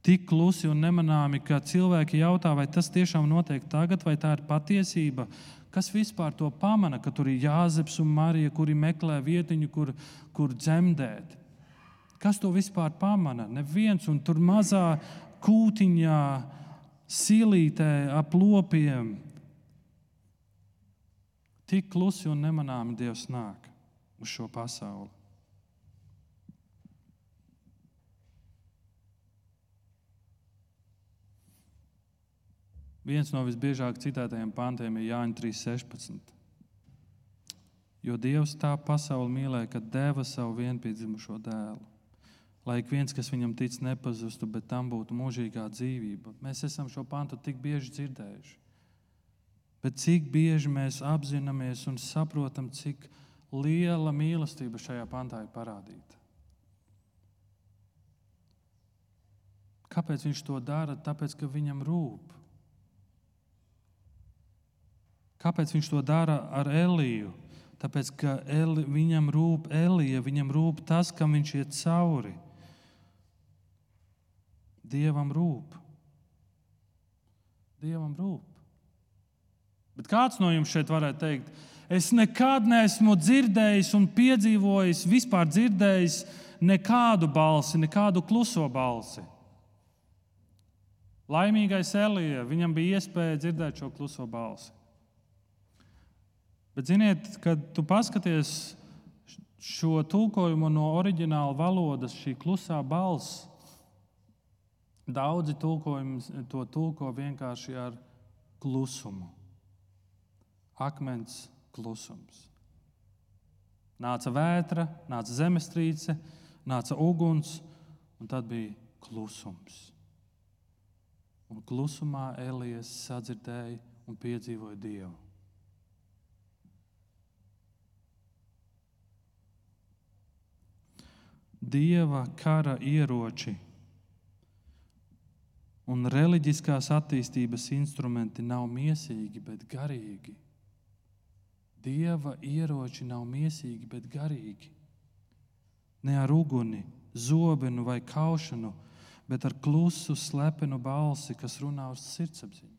A: Tik klusi un nemanāmi, ka cilvēki jautā, vai tas tiešām notiek tagad, vai tā ir patiesība. Kas vispār to pamana, ka tur ir Jāzeps un Marija, kuri meklē vietiņu, kur, kur dzemdēt? Kas to vispār pamana? Neviens, un tur mazā kūtiņā, silītē ap lopiem Tik klusi un nemanāmi Dievs nāk uz šo pasauli. Viens no visbiežāk citētajiem pantiem ir Jāņa 3.16. Jo Dievs tā pasauli mīlēja, ka deva savu vienpiedzimušo dēlu. Lai ik viens, kas viņam tic, nepazustu, bet tam būtu mūžīgā dzīvība. Mēs esam šo pantu tik bieži dzirdējuši. Bet cik bieži mēs apzināmies un saprotam, cik liela mīlestība šajā pantā ir parādīta. Kāpēc viņš to dara? Tāpēc, ka viņam rūp. Kāpēc viņš to dara ar Eliju? Tāpēc, ka Eli, viņam rūp Elija, viņam rūp tas, kam viņš iet cauri. Dievam rūp. Dievam rūp. Bet kāds no jums šeit varētu teikt, es nekad neesmu dzirdējis un piedzīvojis, vispār dzirdējis nekādu balsi, nekādu kluso balsi. Laimīgais Elija, viņam bija iespēja dzirdēt šo kluso balsi. Bet, ziniet, kad tu paskaties šo tulkojumu no oriģināla valodas, šī klusā balss, daudzi tulkojumi to tulko vienkārši ar klusumu akmens klusums. Nāca vētra, nāca zemestrīce, nāca uguns, un tad bija klusums. Un klusumā Elijas sadzirdēja un piedzīvoja Dievu. Dieva kara ieroči un reliģiskās attīstības instrumenti nav mīsīgi, bet garīgi. Dieva ieroči nav mīsīgi, bet garīgi. Ne ar uguni, zobenu vai kaušanu, bet ar klusu, slepenu balsi, kas runā uz sirdsapziņu.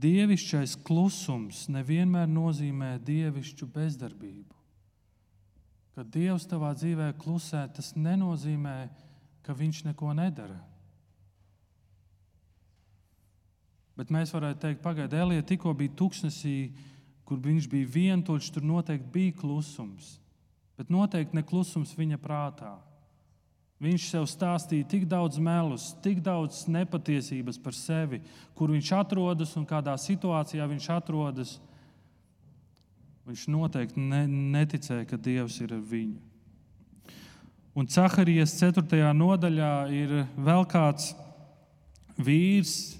A: Dievišķais klusums nevienmēr nozīmē dievišķu bezdarbību. Kad Dievs tavā dzīvē klusē, tas nenozīmē, ka Viņš neko nedara. Bet mēs varētu teikt, pagaidiet, Elija tikko bija tuksnesī, kur viņš bija vientuļš, tur noteikti bija klusums. Bet noteikti ne klusums viņa prātā. Viņš sev stāstīja tik daudz melus, tik daudz nepatiesības par sevi, kur viņš atrodas un kādā situācijā viņš atrodas. Viņš noteikti ne, neticēja, ka Dievs ir ar viņu. Un Caharijas 4. nodaļā ir vēl kāds vīrs,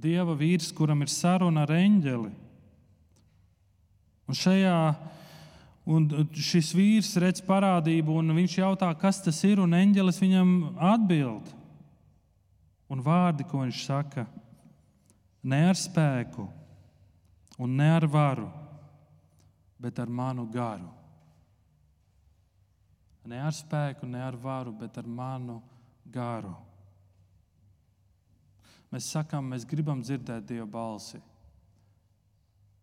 A: Dieva vīrs, kuram ir saruna ar eņģeli. Un šajā un šis vīrs redz parādību, un viņš jautā, kas tas ir, un eņģelis viņam atbild. Un vārdi, ko viņš saka, ne ar spēku un ne ar varu, bet ar manu garu. Ne ar spēku, ne ar varu, bet ar manu garu. Mēs sakām, mēs gribam dzirdēt Dieva balsi.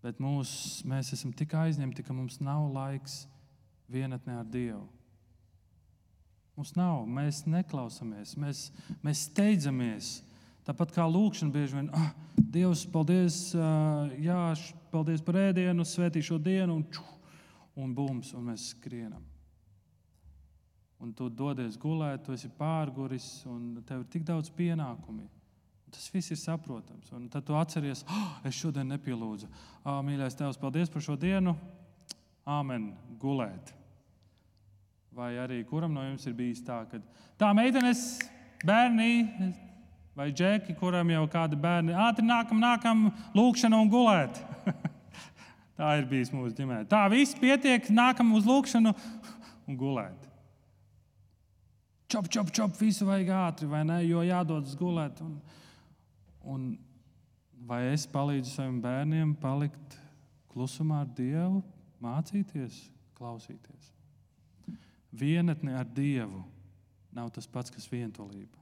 A: Bet mūs, mēs esam tik aizņemti, ka mums nav laiks vienatnē ar Dievu. Mums nav, mēs neklausāmies, mēs, mēs steidzamies. Tāpat kā lūkšana bieži vien, ah, Dievs, paldies, jā, paldies par ēdienu, svētī šo dienu, un, ču, un bums, un mēs skrienam. Un tu dodies gulēt, tu esi pārguris, un tev ir tik daudz pienākumu. Tas viss ir saprotams. Un tad tu atceries, oh, es šodien nepielūdzu. Oh, mīļais Tēvs, paldies par šo dienu. Āmen, gulēt. Vai arī kuram no jums ir bijis tā, ka tā meitenes, bērni vai džeki, kuram jau kādi bērni ātri nākam, nākam, lūkšana un gulēt. tā ir bijis mūsu ģimenē. Tā viss pietiek, nākam uz lūkšanu un gulēt. Čop, čop, čop, visu vajag ātri, vai ne? Jo jādodas gulēt. Un, un vai es palīdzu saviem bērniem palikt klusumā ar Dievu, mācīties, klausīties? Vienatne ar Dievu nav tas pats, kas vientulība.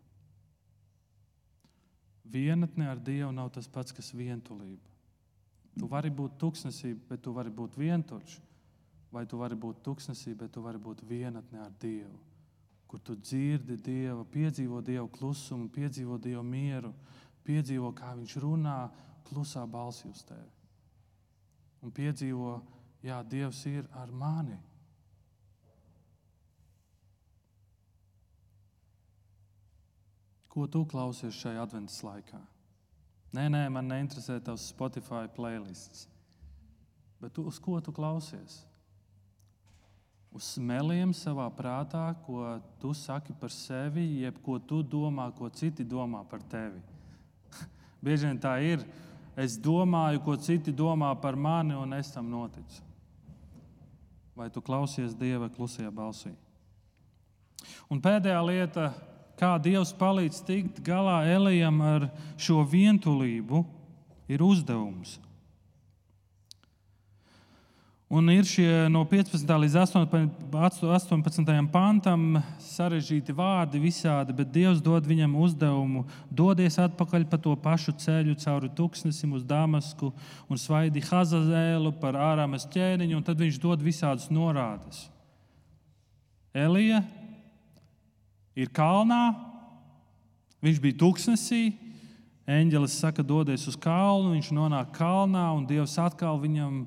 A: Vienatne ar Dievu nav tas pats, kas vientulība. Tu vari būt tuksnesī, bet tu vari būt vientuļš. Vai tu vari būt tuksnesī, bet tu vari būt vienatne ar Dievu. Kur tu dzirdi Dievu, piedzīvo Dievu klusumu, piedzīvo Dievu mieru, piedzīvo, kā Viņš runā klusā balsī uz tevi. Un piedzīvo, Jā, Dievs ir ar mani. Ko tu klausies šajā adventas laikā? Nē, nē, man neinteresē tavs Spotify playlists. Bet tu, uz ko tu klausies? Uz smeliem savā prātā, ko tu saki par sevi, jeb ko tu domā, ko citi domā par tevi. Bieži vien tā ir. Es domāju, ko citi domā par mani, un es tam noticu. Vai tu klausies Dieva klusajā balsī? Un pēdējā lieta, kā Dievs palīdz tikt galā Elijam ar šo vientulību, ir uzdevums. Un ir šie no 15. līdz 18. pantam sarežģīti vārdi visādi, bet Dievs dod viņam uzdevumu doties atpakaļ pa to pašu ceļu cauri tūkstnesim uz Damasku un svaidi Hazazēlu par ārāmas ķēniņu, un tad viņš dod visādas norādes. Elija ir kalnā, viņš bija tūkstnesī. Eņģelis saka, dodies uz kalnu, viņš nonāk kalnā, un Dievs atkal viņam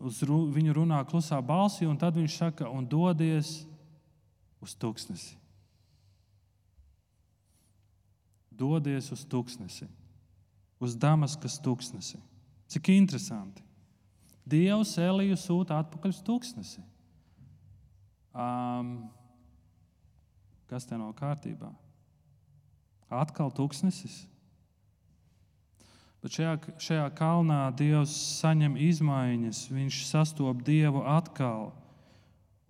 A: uz ru, viņu runā klusā balsī, un tad viņš saka, un dodies uz tūkstnesi. Dodies uz tūkstnesi, uz Damaskas tūkstnesi. Cik interesanti. Dievs Eliju sūta atpakaļ uz tūkstnesi. Um, Kas te nav kārtībā? Atkal tūkstnesis. Bet šajā, šajā kalnā Dievs saņem izmaiņas, viņš sastopas Dievu atkal.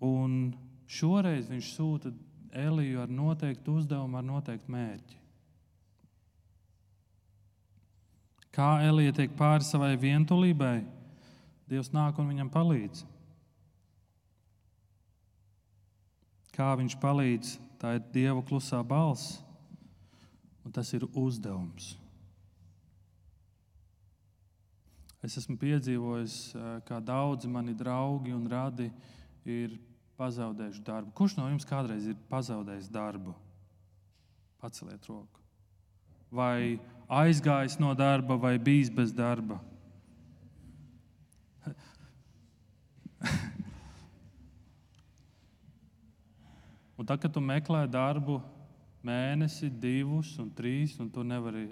A: Un šoreiz viņš sūta Eliju ar noteiktu uzdevumu, ar noteiktu mērķi. Kā Elija tiek pāri savai vientulībai, Dievs nāk un viņam palīdz. Kā viņš palīdz Tā ir Dieva klusā balss, un tas ir uzdevums. Es esmu piedzīvojis, kā daudzi mani draugi un radi ir pazaudējuši darbu. Kurš no jums kādreiz ir pazaudējis darbu? Paceliet roku. Vai aizgājis no darba, vai bijis bez darba? Un tad, kad tu meklē darbu mēnesi, divus un trīs, un tu nevari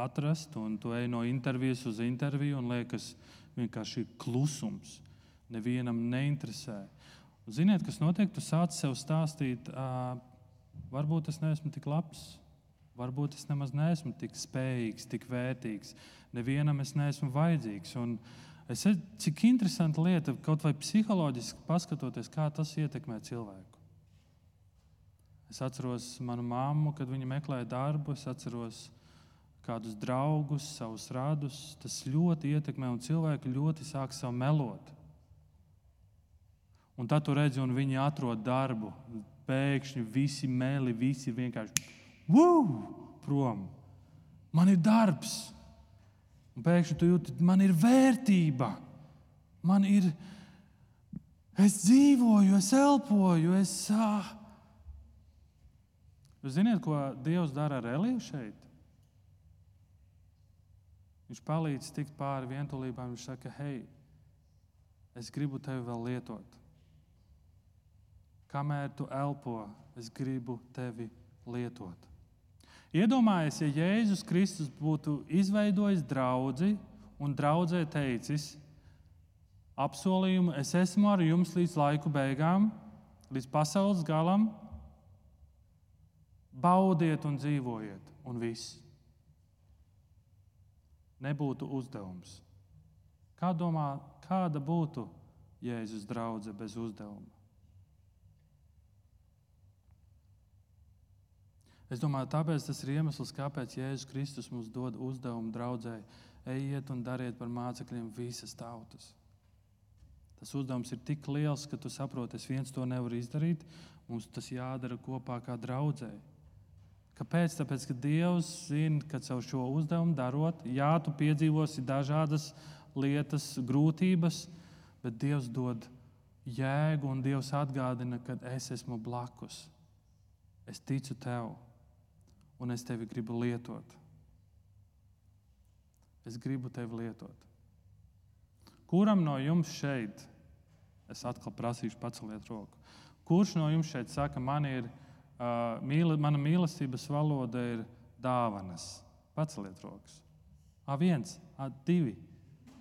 A: atrast, un tu ej no intervijas uz interviju, un liekas, vienkārši ir klusums. Nevienam neinteresē. Un ziniet, kas notiek? Tu sāc sev stāstīt, uh, varbūt es neesmu tik labs, varbūt es nemaz neesmu tik spējīgs, tik vērtīgs. Nevienam es neesmu vajadzīgs. Un es, cik interesanta lieta, kaut vai psiholoģiski paskatoties, kā tas ietekmē cilvēku. Es atceros manu mammu, kad viņa meklēja darbu. Es atceros kādus draugus, savus radus. Tas ļoti ietekmē, un cilvēki ļoti sāk sev melot. Un tad tu redzi, un viņi atrod darbu. Pēkšņi visi meli, visi vienkārši Woo! prom. Man ir darbs. Un pēkšņi tu jūti, man ir vērtība, man ir, es dzīvoju, es elpoju, es. Ah. Jūs zināt, ko Dievs dara ar Eliju šeit? Viņš palīdz tikt pāri vientulībām. Viņš saka, hei, es gribu tevi vēl lietot. Kamēr tu elpo, es gribu tevi lietot. Iedomājieties, ja Jēzus Kristus būtu izveidojis draugu un draudzē teicis, apsolījumu, es esmu ar jums līdz laiku beigām, līdz pasaules galam, baudiet un dzīvojiet, un viss. Nebūtu uzdevums. Kā domā, kāda būtu Jēzus draudzene bez uzdevuma? Es domāju, tāpēc tas ir iemesls, kāpēc Jēzus Kristus mums dod uzdevumu draudzēji. Ejiet un dariet par mācekļiem visas tautas. Tas uzdevums ir tik liels, ka tu saproti, es viens to nevaru izdarīt. Mums tas jādara kopā kā draudzēji. Kāpēc? Tāpēc, ka Dievs zina, ka caur šo uzdevumu darot, jā, tu piedzīvosi dažādas lietas, grūtības, bet Dievs dod jēgu un Dievs atgādina, ka es esmu blakus. Es ticu tev un es tevi gribu lietot. Es gribu tevi lietot. Kuram no jums šeit, es atkal prasīšu, paceliet roku, kurš no jums šeit saka, man ir, uh, mīle, mana mīlestības valoda ir dāvanas? Paceliet rokas. A, viens, a, divi.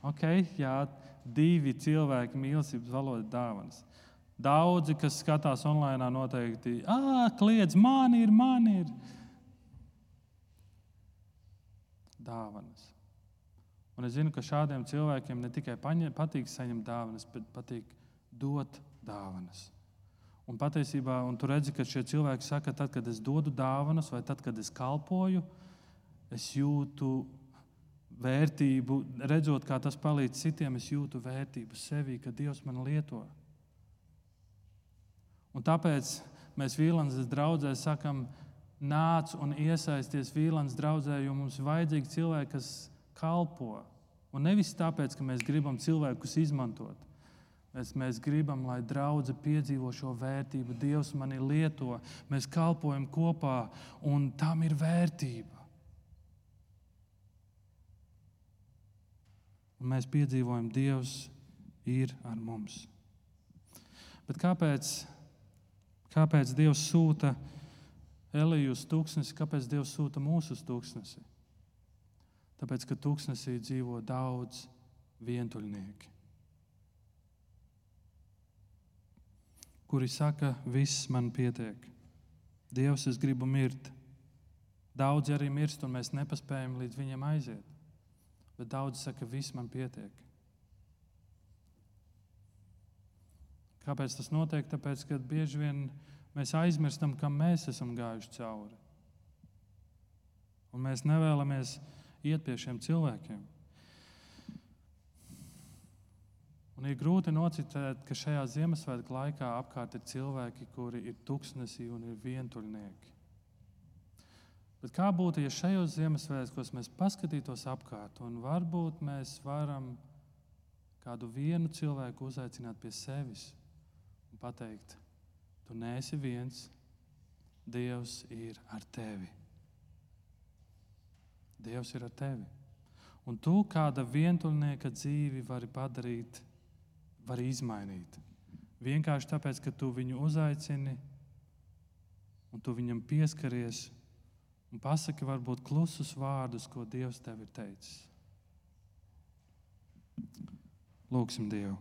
A: Okay, jā, divi cilvēki mīlestības valoda dāvanas. Daudzi, kas skatās online, noteikti, kliedz, man ir, man ir. dāvanas. Un es zinu, ka šādiem cilvēkiem ne tikai patīk saņemt dāvanas, bet patīk dot dāvanas. Un patiesībā, un tu redzi, ka šie cilvēki saka, tad, kad es dodu dāvanas, vai tad, kad es kalpoju, es jūtu vērtību, redzot, kā tas palīdz citiem, es jūtu vērtību sevī, ka Dievs man lieto. Un tāpēc mēs Vīlandes draugzē sakam, nāc un iesaisties Vīlāns draudzē, jo mums ir vajadzīgi cilvēki, kas kalpo. Un nevis tāpēc, ka mēs gribam cilvēkus izmantot. Mēs, mēs gribam, lai draudzene piedzīvo šo vērtību. Dievs mani lieto, mēs kalpojam kopā, un tam ir vērtība. Un mēs piedzīvojam, Dievs ir ar mums. Bet kāpēc, kāpēc Dievs sūta? Eliju uz tūkstnesi, kāpēc Dievs sūta mūsu uz tūkstnesi? Tāpēc, ka tūkstnesī dzīvo daudz vientuļnieki, kuri saka, viss man pietiek. Dievs, es gribu mirt. Daudzi arī mirst, un mēs nepaspējam līdz viņiem aiziet. Bet daudzi saka, viss man pietiek. Kāpēc tas notiek? Tāpēc, ka bieži vien mēs aizmirstam, kam mēs esam gājuši cauri. Un mēs nevēlamies iet pie šiem cilvēkiem. Un ir grūti nocitēt, ka šajā Ziemassvētku laikā apkārt ir cilvēki, kuri ir tuksnesī un ir vientuļnieki. Bet kā būtu, ja šajos Ziemassvētkos mēs paskatītos apkārt, un varbūt mēs varam kādu vienu cilvēku uzaicināt pie sevis un pateikt, Tu neesi viens, Dievs ir ar tevi. Dievs ir ar tevi. Un tu kāda vientuļnieka dzīvi vari padarīt, vari izmainīt. Vienkārši tāpēc, ka tu viņu uzaicini un tu viņam pieskaries un pasaki varbūt klusus vārdus, ko Dievs tev ir teicis. Lūksim Dievu!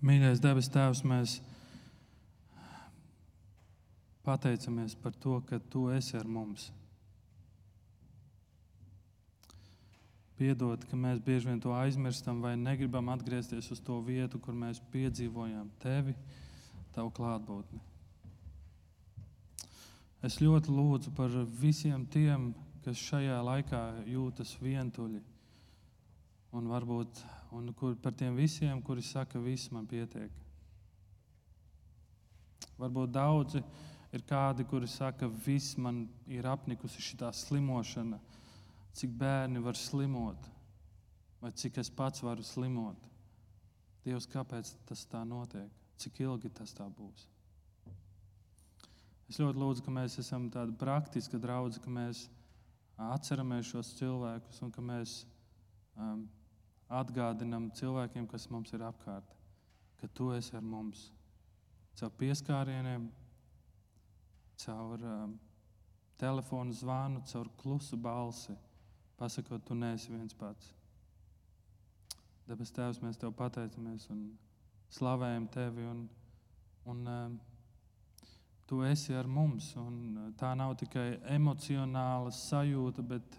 A: Mīļais debes Tēvs, mēs pateicamies par to, ka Tu esi ar mums. Piedod, ka mēs bieži vien to aizmirstam vai negribam atgriezties uz to vietu, kur mēs piedzīvojām Tevi, Tavu klātbūtni. Es ļoti lūdzu par visiem tiem, kas šajā laikā jūtas vientuļi un varbūt un kur, par tiem visiem, kuri saka, viss man pietiek. Varbūt daudzi Ir kādi, kuri saka, viss man ir apnikusi šī slimošana, cik bērni var slimot, vai cik es pats varu slimot. Dievs, kāpēc tas tā notiek? Cik ilgi tas tā būs? Es ļoti lūdzu, ka mēs esam tādi praktiski draugi, ka mēs atceramies šos cilvēkus un ka mēs um, atgādinām cilvēkiem, kas mums ir apkārt, ka tu esi ar mums caur pieskārieniem, caur um, telefonu zvanu, caur klusu balsi, pasakot, tu neesi viens pats. Debes Tēvs, mēs Tev pateicamies un slavējam Tevi. Un, un, um, Tu esi ar mums, un uh, tā nav tikai emocionāla sajūta, bet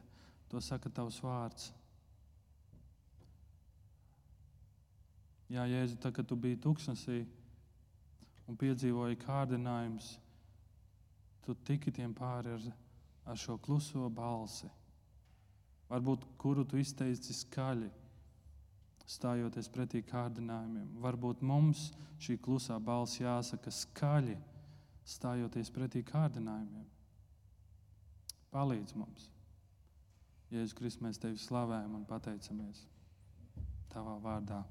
A: to saka Tavs vārds. Jā, Jēzu, tā, kad tu biji tuksnesī un piedzīvoji kārdinājumus, tu tiki tiem pāri ar, ar šo kluso balsi. Varbūt kuru tu izteici skaļi, stājoties pretī kārdinājumiem. Varbūt mums šī klusā balss jāsaka skaļi stājoties pretī kārdinājumiem. Palīdz mums! Jēzus Kristus, mēs tevi slavējam un pateicamies Tavā vārdā.